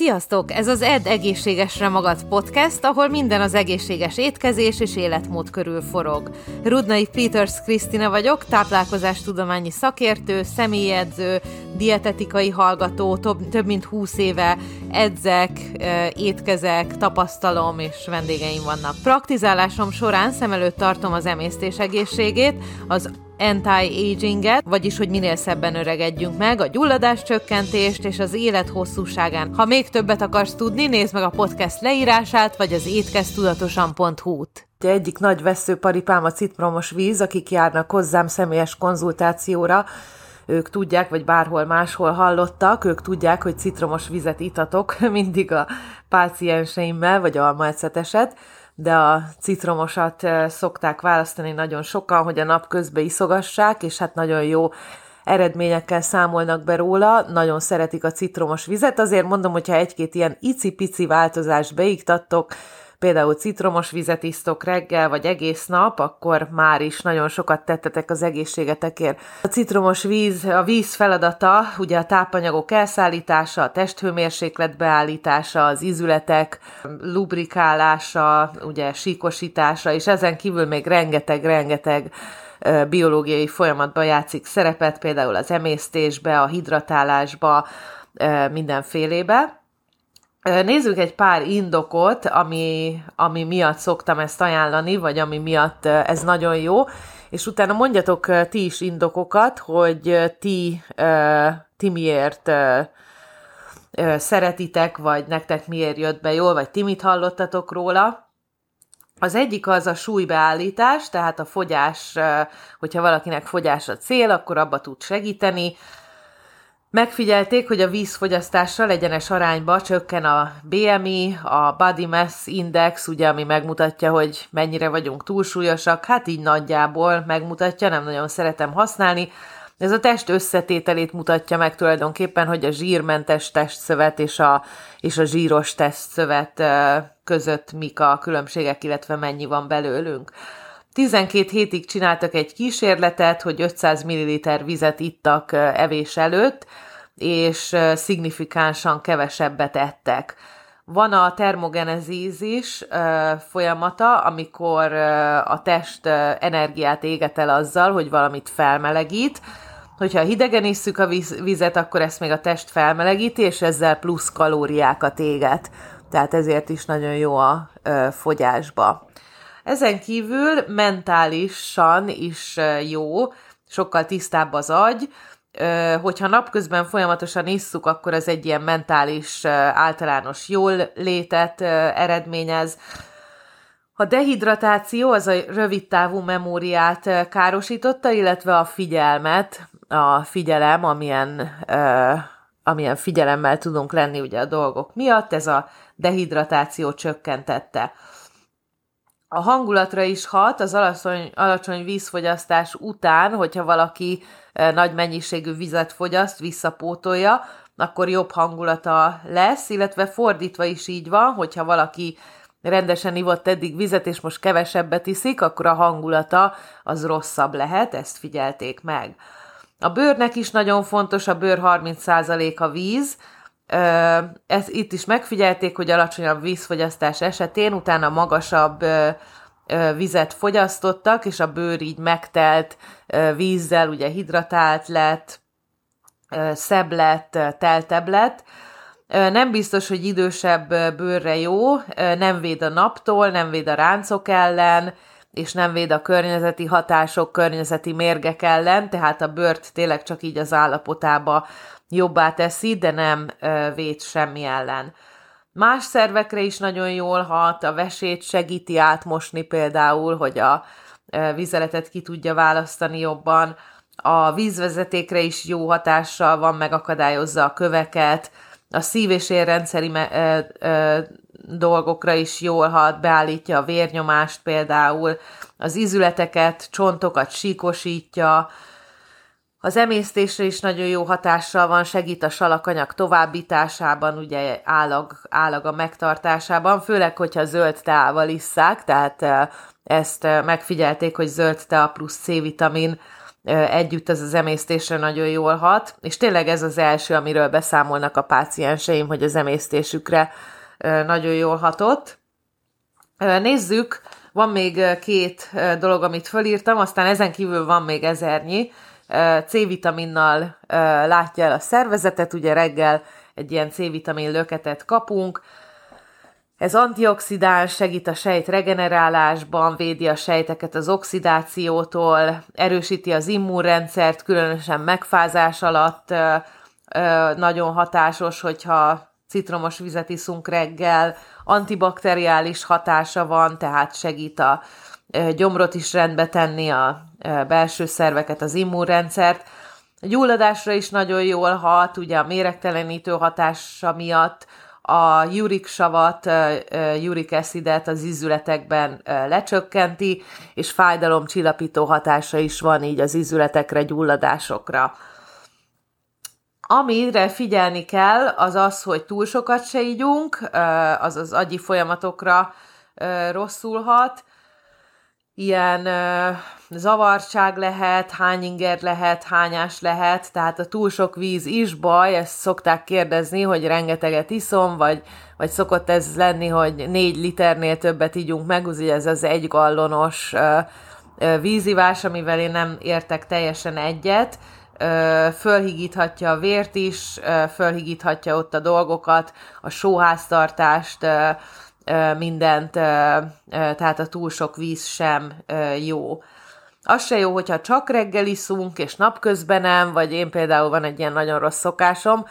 Sziasztok! Ez az Ed Egészségesre Magad podcast, ahol minden az egészséges étkezés és életmód körül forog. Rudnai Peters Krisztina vagyok, táplálkozástudományi szakértő, személyedző, dietetikai hallgató, több, több mint 20 éve edzek, étkezek, tapasztalom és vendégeim vannak. Praktizálásom során szem előtt tartom az emésztés egészségét, az anti-aginget, vagyis hogy minél szebben öregedjünk meg, a gyulladás csökkentést és az élet hosszúságán. Ha még többet akarsz tudni, nézd meg a podcast leírását, vagy az étkeztudatosan.hu-t. Egyik nagy veszőparipám a citromos víz, akik járnak hozzám személyes konzultációra, ők tudják, vagy bárhol máshol hallottak, ők tudják, hogy citromos vizet itatok mindig a pácienseimmel, vagy almaeceteset, de a citromosat szokták választani nagyon sokan, hogy a nap közben iszogassák, és hát nagyon jó eredményekkel számolnak be róla, nagyon szeretik a citromos vizet, azért mondom, hogyha egy-két ilyen icipici változást beiktattok, például citromos vizet isztok reggel, vagy egész nap, akkor már is nagyon sokat tettetek az egészségetekért. A citromos víz, a víz feladata, ugye a tápanyagok elszállítása, a testhőmérséklet beállítása, az izületek lubrikálása, ugye síkosítása, és ezen kívül még rengeteg-rengeteg biológiai folyamatban játszik szerepet, például az emésztésbe, a hidratálásba, mindenfélébe. Nézzük egy pár indokot, ami, ami miatt szoktam ezt ajánlani, vagy ami miatt ez nagyon jó, és utána mondjatok ti is indokokat, hogy ti, ti miért szeretitek, vagy nektek miért jött be jól, vagy ti mit hallottatok róla. Az egyik az a súlybeállítás, tehát a fogyás, hogyha valakinek fogyás a cél, akkor abba tud segíteni. Megfigyelték, hogy a vízfogyasztással egyenes arányba csökken a BMI, a Body Mass Index, ugye, ami megmutatja, hogy mennyire vagyunk túlsúlyosak, hát így nagyjából megmutatja, nem nagyon szeretem használni. Ez a test összetételét mutatja meg tulajdonképpen, hogy a zsírmentes testszövet és a, és a zsíros testszövet között mik a különbségek, illetve mennyi van belőlünk. 12 hétig csináltak egy kísérletet, hogy 500 ml vizet ittak evés előtt, és szignifikánsan kevesebbet ettek. Van a termogenezízis folyamata, amikor a test energiát éget el azzal, hogy valamit felmelegít, hogyha hidegen isszük a vizet, akkor ezt még a test felmelegíti, és ezzel plusz kalóriákat éget. Tehát ezért is nagyon jó a fogyásba. Ezen kívül mentálisan is jó, sokkal tisztább az agy, hogyha napközben folyamatosan isszuk, akkor az egy ilyen mentális, általános jól létet eredményez. A dehidratáció az a rövid távú memóriát károsította, illetve a figyelmet, a figyelem, amilyen, amilyen figyelemmel tudunk lenni ugye a dolgok miatt, ez a dehidratáció csökkentette. A hangulatra is hat, az alacsony, alacsony vízfogyasztás után, hogyha valaki nagy mennyiségű vizet fogyaszt, visszapótolja, akkor jobb hangulata lesz, illetve fordítva is így van, hogyha valaki rendesen ivott eddig vizet, és most kevesebbet iszik, akkor a hangulata az rosszabb lehet, ezt figyelték meg. A bőrnek is nagyon fontos, a bőr 30% a víz, ez, itt is megfigyelték, hogy alacsonyabb vízfogyasztás esetén utána magasabb vizet fogyasztottak, és a bőr így megtelt vízzel, ugye hidratált lett, szebb lett, teltebb lett. Nem biztos, hogy idősebb bőrre jó, nem véd a naptól, nem véd a ráncok ellen, és nem véd a környezeti hatások, környezeti mérgek ellen, tehát a bőrt tényleg csak így az állapotába jobbá teszi, de nem véd semmi ellen. Más szervekre is nagyon jól hat, a vesét segíti átmosni például, hogy a vizeletet ki tudja választani jobban, a vízvezetékre is jó hatással van, megakadályozza a köveket, a szív- és érrendszeri dolgokra is jól hat, beállítja a vérnyomást például, az izületeket, csontokat síkosítja, az emésztésre is nagyon jó hatással van, segít a salakanyag továbbításában, ugye állag, állag a megtartásában, főleg, hogyha zöld teával isszák, tehát ezt megfigyelték, hogy zöld tea plusz C-vitamin együtt ez az emésztésre nagyon jól hat, és tényleg ez az első, amiről beszámolnak a pácienseim, hogy az emésztésükre nagyon jól hatott. Nézzük, van még két dolog, amit fölírtam, aztán ezen kívül van még ezernyi. C-vitaminnal látja el a szervezetet, ugye reggel egy ilyen C-vitamin löketet kapunk, ez antioxidáns, segít a sejt regenerálásban, védi a sejteket az oxidációtól, erősíti az immunrendszert, különösen megfázás alatt nagyon hatásos, hogyha citromos vizet iszunk reggel, antibakteriális hatása van, tehát segít a gyomrot is rendbe tenni, a belső szerveket, az immunrendszert. A gyulladásra is nagyon jól hat, ugye a méregtelenítő hatása miatt, a uric savat, uric acidet az ízületekben lecsökkenti, és fájdalomcsillapító hatása is van így az ízületekre, gyulladásokra. Amire figyelni kell, az az, hogy túl sokat se ígyunk, az az agyi folyamatokra rosszulhat, ilyen ö, zavartság lehet, hány inger lehet, hányás lehet, tehát a túl sok víz is baj, ezt szokták kérdezni, hogy rengeteget iszom, vagy, vagy szokott ez lenni, hogy négy liternél többet ígyunk meg, ugye ez az egy gallonos vízivás, amivel én nem értek teljesen egyet, fölhigíthatja a vért is, fölhigíthatja ott a dolgokat, a sóháztartást, mindent, tehát a túl sok víz sem jó. Az se jó, hogyha csak reggel iszunk, és napközben nem, vagy én például van egy ilyen nagyon rossz szokásom,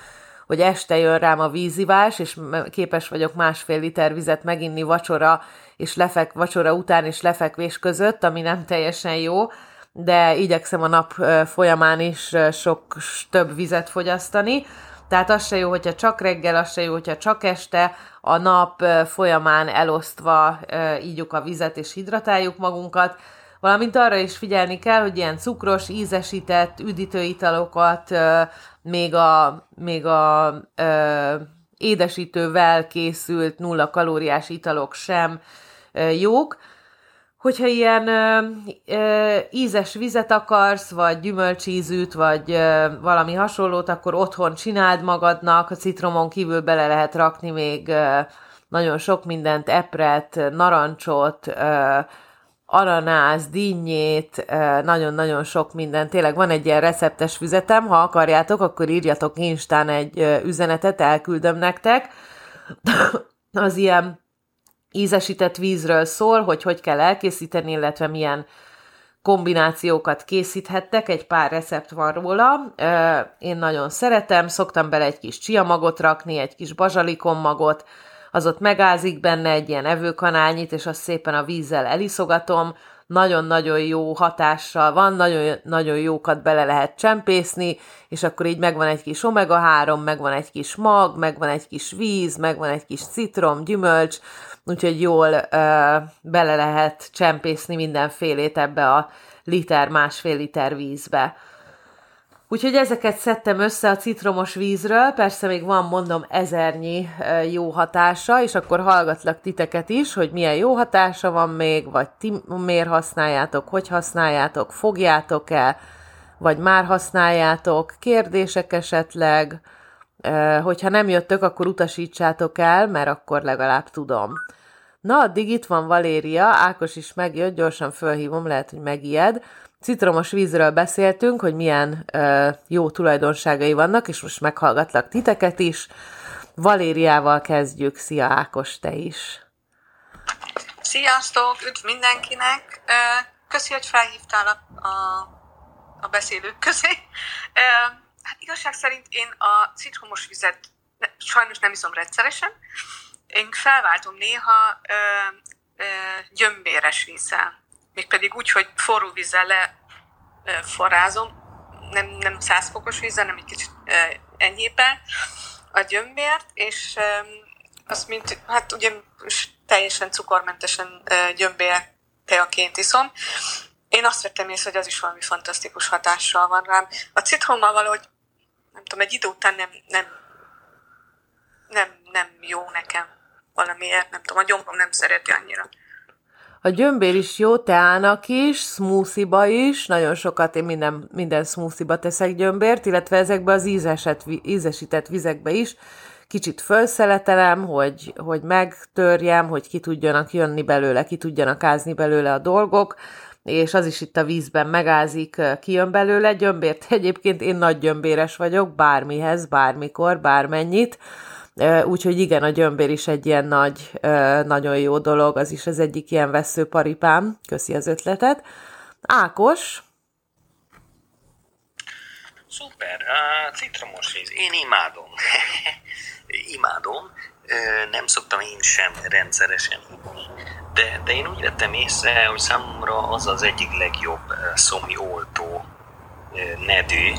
hogy este jön rám a vízivás, és képes vagyok másfél liter vizet meginni vacsora, és lefek, vacsora után és lefekvés között, ami nem teljesen jó, de igyekszem a nap folyamán is sok több vizet fogyasztani. Tehát az se jó, hogyha csak reggel, az se jó, hogyha csak este, a nap folyamán elosztva ígyuk a vizet és hidratáljuk magunkat, valamint arra is figyelni kell, hogy ilyen cukros, ízesített üdítőitalokat még a, még a ö, édesítővel készült nulla kalóriás italok sem jók, hogyha ilyen ö, ö, ízes vizet akarsz, vagy gyümölcsízűt, vagy ö, valami hasonlót, akkor otthon csináld magadnak, a citromon kívül bele lehet rakni még ö, nagyon sok mindent, epret, narancsot, ö, ananász, dinnyét, nagyon-nagyon sok minden. Tényleg van egy ilyen receptes füzetem, ha akarjátok, akkor írjatok Instán egy üzenetet, elküldöm nektek. Az ilyen ízesített vízről szól, hogy hogy kell elkészíteni, illetve milyen kombinációkat készíthettek, egy pár recept van róla. Én nagyon szeretem, szoktam bele egy kis csiamagot rakni, egy kis bazsalikonmagot, az ott megázik benne egy ilyen evőkanálnyit, és azt szépen a vízzel eliszogatom, nagyon-nagyon jó hatással van, nagyon, nagyon jókat bele lehet csempészni, és akkor így megvan egy kis omega-3, megvan egy kis mag, megvan egy kis víz, megvan egy kis citrom, gyümölcs, úgyhogy jól ö, bele lehet csempészni mindenfélét ebbe a liter, másfél liter vízbe. Úgyhogy ezeket szedtem össze a citromos vízről, persze még van, mondom, ezernyi jó hatása, és akkor hallgatlak titeket is, hogy milyen jó hatása van még, vagy ti miért használjátok, hogy használjátok, fogjátok-e, vagy már használjátok, kérdések esetleg, hogyha nem jöttök, akkor utasítsátok el, mert akkor legalább tudom. Na, addig itt van Valéria, Ákos is megjött, gyorsan fölhívom, lehet, hogy megijed. Citromos vízről beszéltünk, hogy milyen ö, jó tulajdonságai vannak, és most meghallgatlak titeket is. Valériával kezdjük. Szia Ákos, te is! Sziasztok! Üdv mindenkinek! Köszi, hogy felhívtál a, a, a beszélők közé. Hát igazság szerint én a citromos vizet sajnos nem iszom rendszeresen. Én felváltom néha ö, ö, gyömbéres vízzel mégpedig úgy, hogy forró vízzel leforrázom, nem, nem 100 fokos vízzel, nem egy kicsit enyhéppen a gyömbért, és azt mint, hát ugye teljesen cukormentesen gyömbér teaként iszom. Én azt vettem észre, hogy az is valami fantasztikus hatással van rám. A citrommal valahogy, nem tudom, egy idő után nem, nem, nem, nem jó nekem valamiért, nem tudom, a gyomrom nem szereti annyira. A gyömbér is jó, teának is, smoothie is, nagyon sokat én minden, minden smoothie teszek gyömbért, illetve ezekbe az ízeset, ízesített vizekbe is. Kicsit felszeletelem, hogy, hogy megtörjem, hogy ki tudjanak jönni belőle, ki tudjanak ázni belőle a dolgok, és az is itt a vízben megázik, kijön belőle. Gyömbért egyébként én nagy gyömbéres vagyok, bármihez, bármikor, bármennyit Úgyhogy igen, a gyömbér is egy ilyen nagy, nagyon jó dolog, az is az egyik ilyen veszőparipám. Köszi az ötletet. Ákos? Szuper, uh, citromos víz, én imádom. imádom, nem szoktam én sem rendszeresen inni, de, de én úgy vettem észre, hogy számomra az az egyik legjobb szomi oltó nedű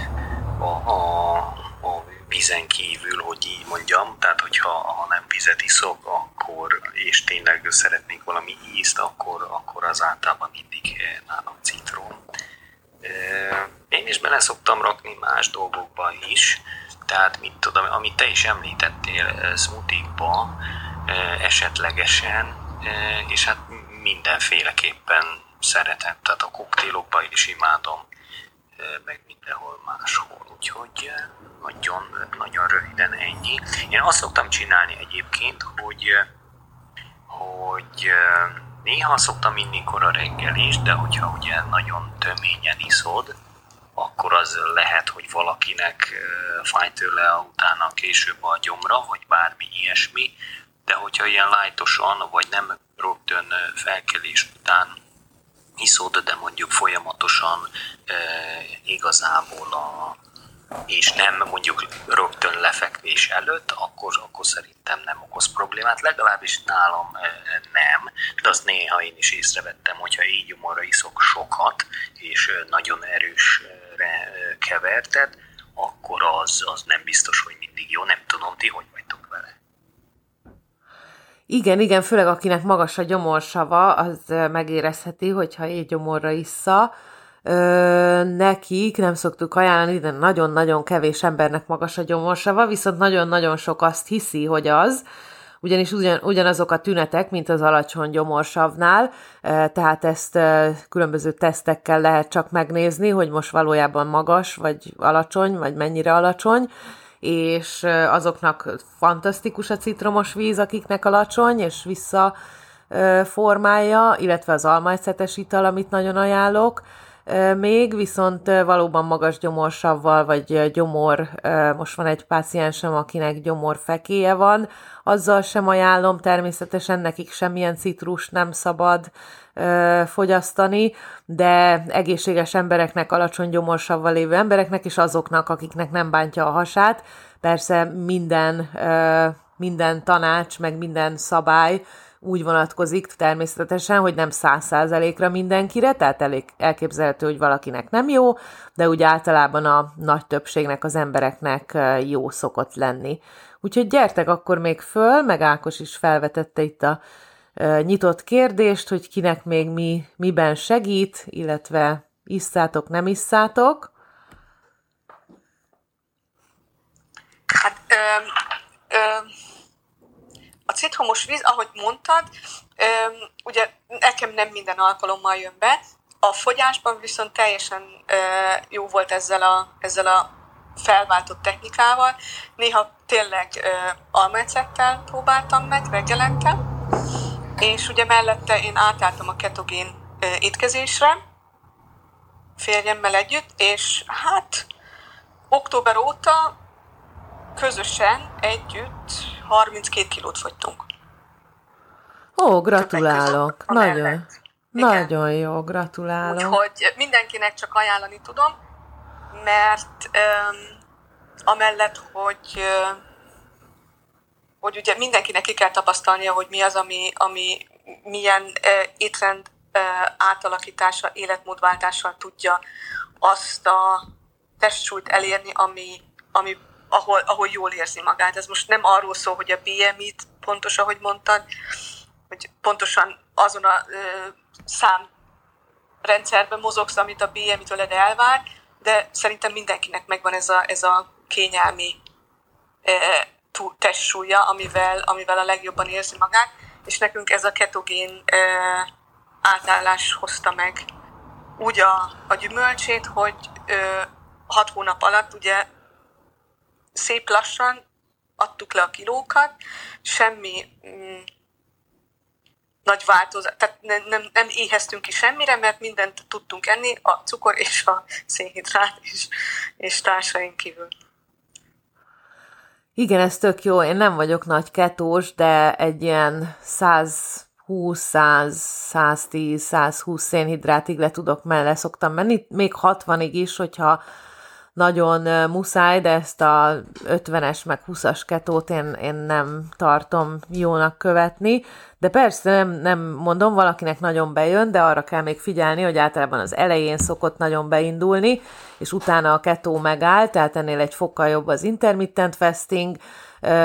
a, a, a vízen kívül, hogy így mondjam, tehát hogyha ha nem vizet iszok, akkor, és tényleg szeretnék valami ízt, akkor, akkor az általában mindig nálam citrom. Én is bele szoktam rakni más dolgokba is, tehát mit tudom, amit te is említettél smoothie-ba, esetlegesen, és hát mindenféleképpen szeretem, tehát a koktélokba is imádom, meg mindenhol máshol, úgyhogy nagyon, nagyon röviden ennyi. Én azt szoktam csinálni egyébként, hogy, hogy néha szoktam inni kora reggel is, de hogyha ugye nagyon töményen iszod, akkor az lehet, hogy valakinek fáj tőle utána később a gyomra, vagy bármi ilyesmi, de hogyha ilyen lájtosan, vagy nem rögtön felkelés után iszod, de mondjuk folyamatosan e, igazából a, és nem mondjuk rögtön lefekvés előtt, akkor, akkor szerintem nem okoz problémát, legalábbis nálam nem, de azt néha én is észrevettem, hogyha így gyomorra iszok sokat, és nagyon erősre keverted, akkor az, az nem biztos, hogy mindig jó, nem tudom, ti hogy vagytok vele. Igen, igen, főleg akinek magas a gyomorsava, az megérezheti, hogyha gyomorra issza, Ö, nekik nem szoktuk ajánlani, de nagyon-nagyon kevés embernek magas a gyomorsava, viszont nagyon-nagyon sok azt hiszi, hogy az, ugyanis ugyan, ugyanazok a tünetek, mint az alacsony gyomorsavnál, tehát ezt különböző tesztekkel lehet csak megnézni, hogy most valójában magas, vagy alacsony, vagy mennyire alacsony, és azoknak fantasztikus a citromos víz, akiknek alacsony, és vissza formája, illetve az almaecetes ital, amit nagyon ajánlok, még, viszont valóban magas gyomorsavval, vagy gyomor, most van egy páciensem, akinek gyomor fekéje van, azzal sem ajánlom, természetesen nekik semmilyen citrus nem szabad fogyasztani, de egészséges embereknek, alacsony gyomorsavval lévő embereknek, és azoknak, akiknek nem bántja a hasát, persze minden, minden tanács, meg minden szabály, úgy vonatkozik természetesen, hogy nem száz százalékra mindenkire, tehát elég elképzelhető, hogy valakinek nem jó, de úgy általában a nagy többségnek az embereknek jó szokott lenni. Úgyhogy gyertek akkor még föl, meg Ákos is felvetette itt a nyitott kérdést, hogy kinek még mi, miben segít, illetve isszátok, nem isszátok. Hát, ö, ö, citromos víz, ahogy mondtad, ugye nekem nem minden alkalommal jön be, a fogyásban viszont teljesen jó volt ezzel a, ezzel a felváltott technikával. Néha tényleg almecettel próbáltam meg reggelente, és ugye mellette én átálltam a ketogén étkezésre, férjemmel együtt, és hát október óta közösen együtt 32 kilót fogytunk. Ó, gratulálok. Nagyon, nagyon jó, gratulálok. Úgyhogy mindenkinek csak ajánlani tudom, mert um, amellett, hogy uh, hogy ugye mindenkinek ki kell tapasztalnia, hogy mi az, ami, ami milyen uh, étrend uh, átalakítása, életmódváltással tudja azt a testsúlyt elérni, ami, ami ahol, ahol jól érzi magát. Ez most nem arról szól, hogy a BMI-t pontos, ahogy mondtad, hogy pontosan azon a ö, szám rendszerben mozogsz, amit a BMI tőled elvár, de szerintem mindenkinek megvan ez a, ez a kényelmi ö, testsúlya, amivel, amivel a legjobban érzi magát, és nekünk ez a ketogén ö, átállás hozta meg úgy a, a gyümölcsét, hogy ö, hat hónap alatt ugye szép lassan adtuk le a kilókat, semmi mm, nagy változás, tehát nem, nem, nem éheztünk ki semmire, mert mindent tudtunk enni, a cukor és a szénhidrát és, és társaink kívül. Igen, ez tök jó. Én nem vagyok nagy ketós, de egy ilyen 120, 100, 110, 120 szénhidrátig le tudok mellé szoktam menni, még 60-ig is, hogyha nagyon muszáj, de ezt a 50-es meg 20-as ketót én, én nem tartom jónak követni. De persze nem, nem mondom, valakinek nagyon bejön, de arra kell még figyelni, hogy általában az elején szokott nagyon beindulni, és utána a ketó megáll, tehát ennél egy fokkal jobb az intermittent fasting,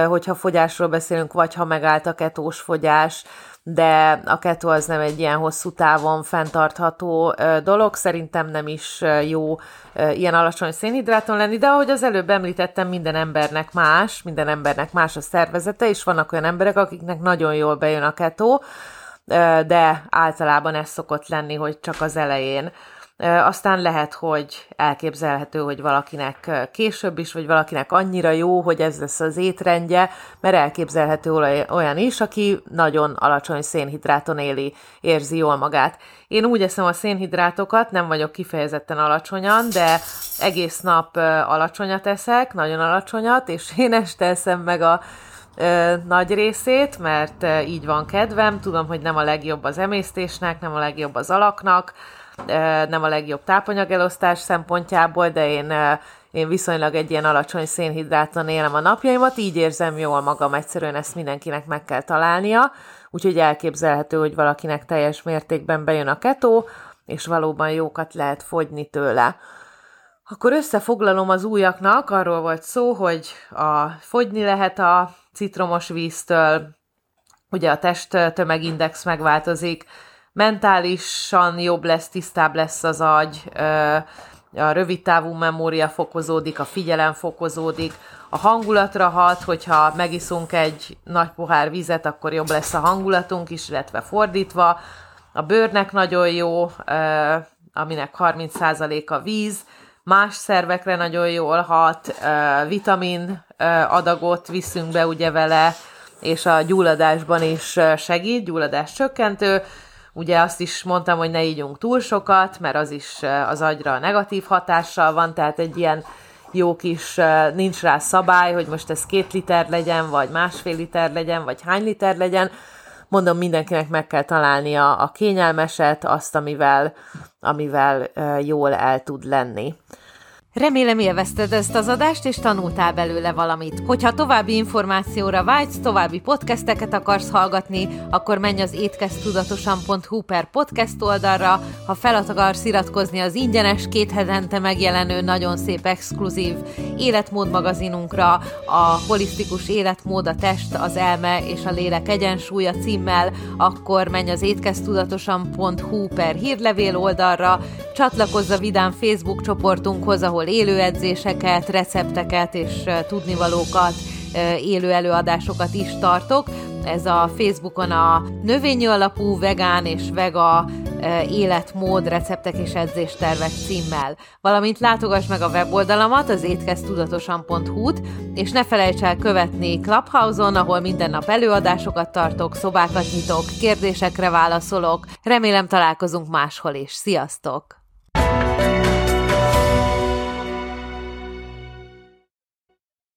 hogyha fogyásról beszélünk, vagy ha megállt a ketós fogyás, de a keto az nem egy ilyen hosszú távon fenntartható dolog, szerintem nem is jó ilyen alacsony szénhidráton lenni, de ahogy az előbb említettem, minden embernek más, minden embernek más a szervezete, és vannak olyan emberek, akiknek nagyon jól bejön a keto, de általában ez szokott lenni, hogy csak az elején. Aztán lehet, hogy elképzelhető, hogy valakinek később is, vagy valakinek annyira jó, hogy ez lesz az étrendje, mert elképzelhető olyan is, aki nagyon alacsony szénhidráton éli, érzi jól magát. Én úgy eszem a szénhidrátokat, nem vagyok kifejezetten alacsonyan, de egész nap alacsonyat eszek, nagyon alacsonyat, és én este eszem meg a ö, nagy részét, mert ö, így van kedvem, tudom, hogy nem a legjobb az emésztésnek, nem a legjobb az alaknak, nem a legjobb tápanyagelosztás szempontjából, de én, én viszonylag egy ilyen alacsony szénhidráton élem a napjaimat, így érzem jól magam, egyszerűen ezt mindenkinek meg kell találnia, úgyhogy elképzelhető, hogy valakinek teljes mértékben bejön a ketó, és valóban jókat lehet fogyni tőle. Akkor összefoglalom az újaknak, arról volt szó, hogy a, fogyni lehet a citromos víztől, ugye a test tömegindex megváltozik, mentálisan jobb lesz, tisztább lesz az agy, a rövid távú memória fokozódik, a figyelem fokozódik, a hangulatra hat, hogyha megiszunk egy nagy pohár vizet, akkor jobb lesz a hangulatunk is, illetve fordítva. A bőrnek nagyon jó, aminek 30% a víz, más szervekre nagyon jól hat, vitamin adagot viszünk be ugye vele, és a gyulladásban is segít, gyulladás csökkentő, Ugye azt is mondtam, hogy ne ígyunk túl sokat, mert az is az agyra negatív hatással van, tehát egy ilyen jó kis, nincs rá szabály, hogy most ez két liter legyen, vagy másfél liter legyen, vagy hány liter legyen. Mondom, mindenkinek meg kell találnia a kényelmeset, azt, amivel, amivel jól el tud lenni. Remélem élvezted ezt az adást, és tanultál belőle valamit. Hogyha további információra vágysz, további podcasteket akarsz hallgatni, akkor menj az étkeztudatosan.hu per podcast oldalra, ha fel akarsz iratkozni az ingyenes, két hetente megjelenő, nagyon szép exkluzív életmód magazinunkra, a holisztikus életmód, a test, az elme és a lélek egyensúlya címmel, akkor menj az étkeztudatosan.hu per hírlevél oldalra, csatlakozz a Vidám Facebook csoportunkhoz, ahol élő edzéseket, recepteket és tudnivalókat, élő előadásokat is tartok. Ez a Facebookon a növényi alapú vegán és vega életmód, receptek és edzéstervek címmel. Valamint látogass meg a weboldalamat, az étkeztudatosan.hu-t, és ne felejts el követni Clubhouse-on, ahol minden nap előadásokat tartok, szobákat nyitok, kérdésekre válaszolok. Remélem találkozunk máshol is. Sziasztok!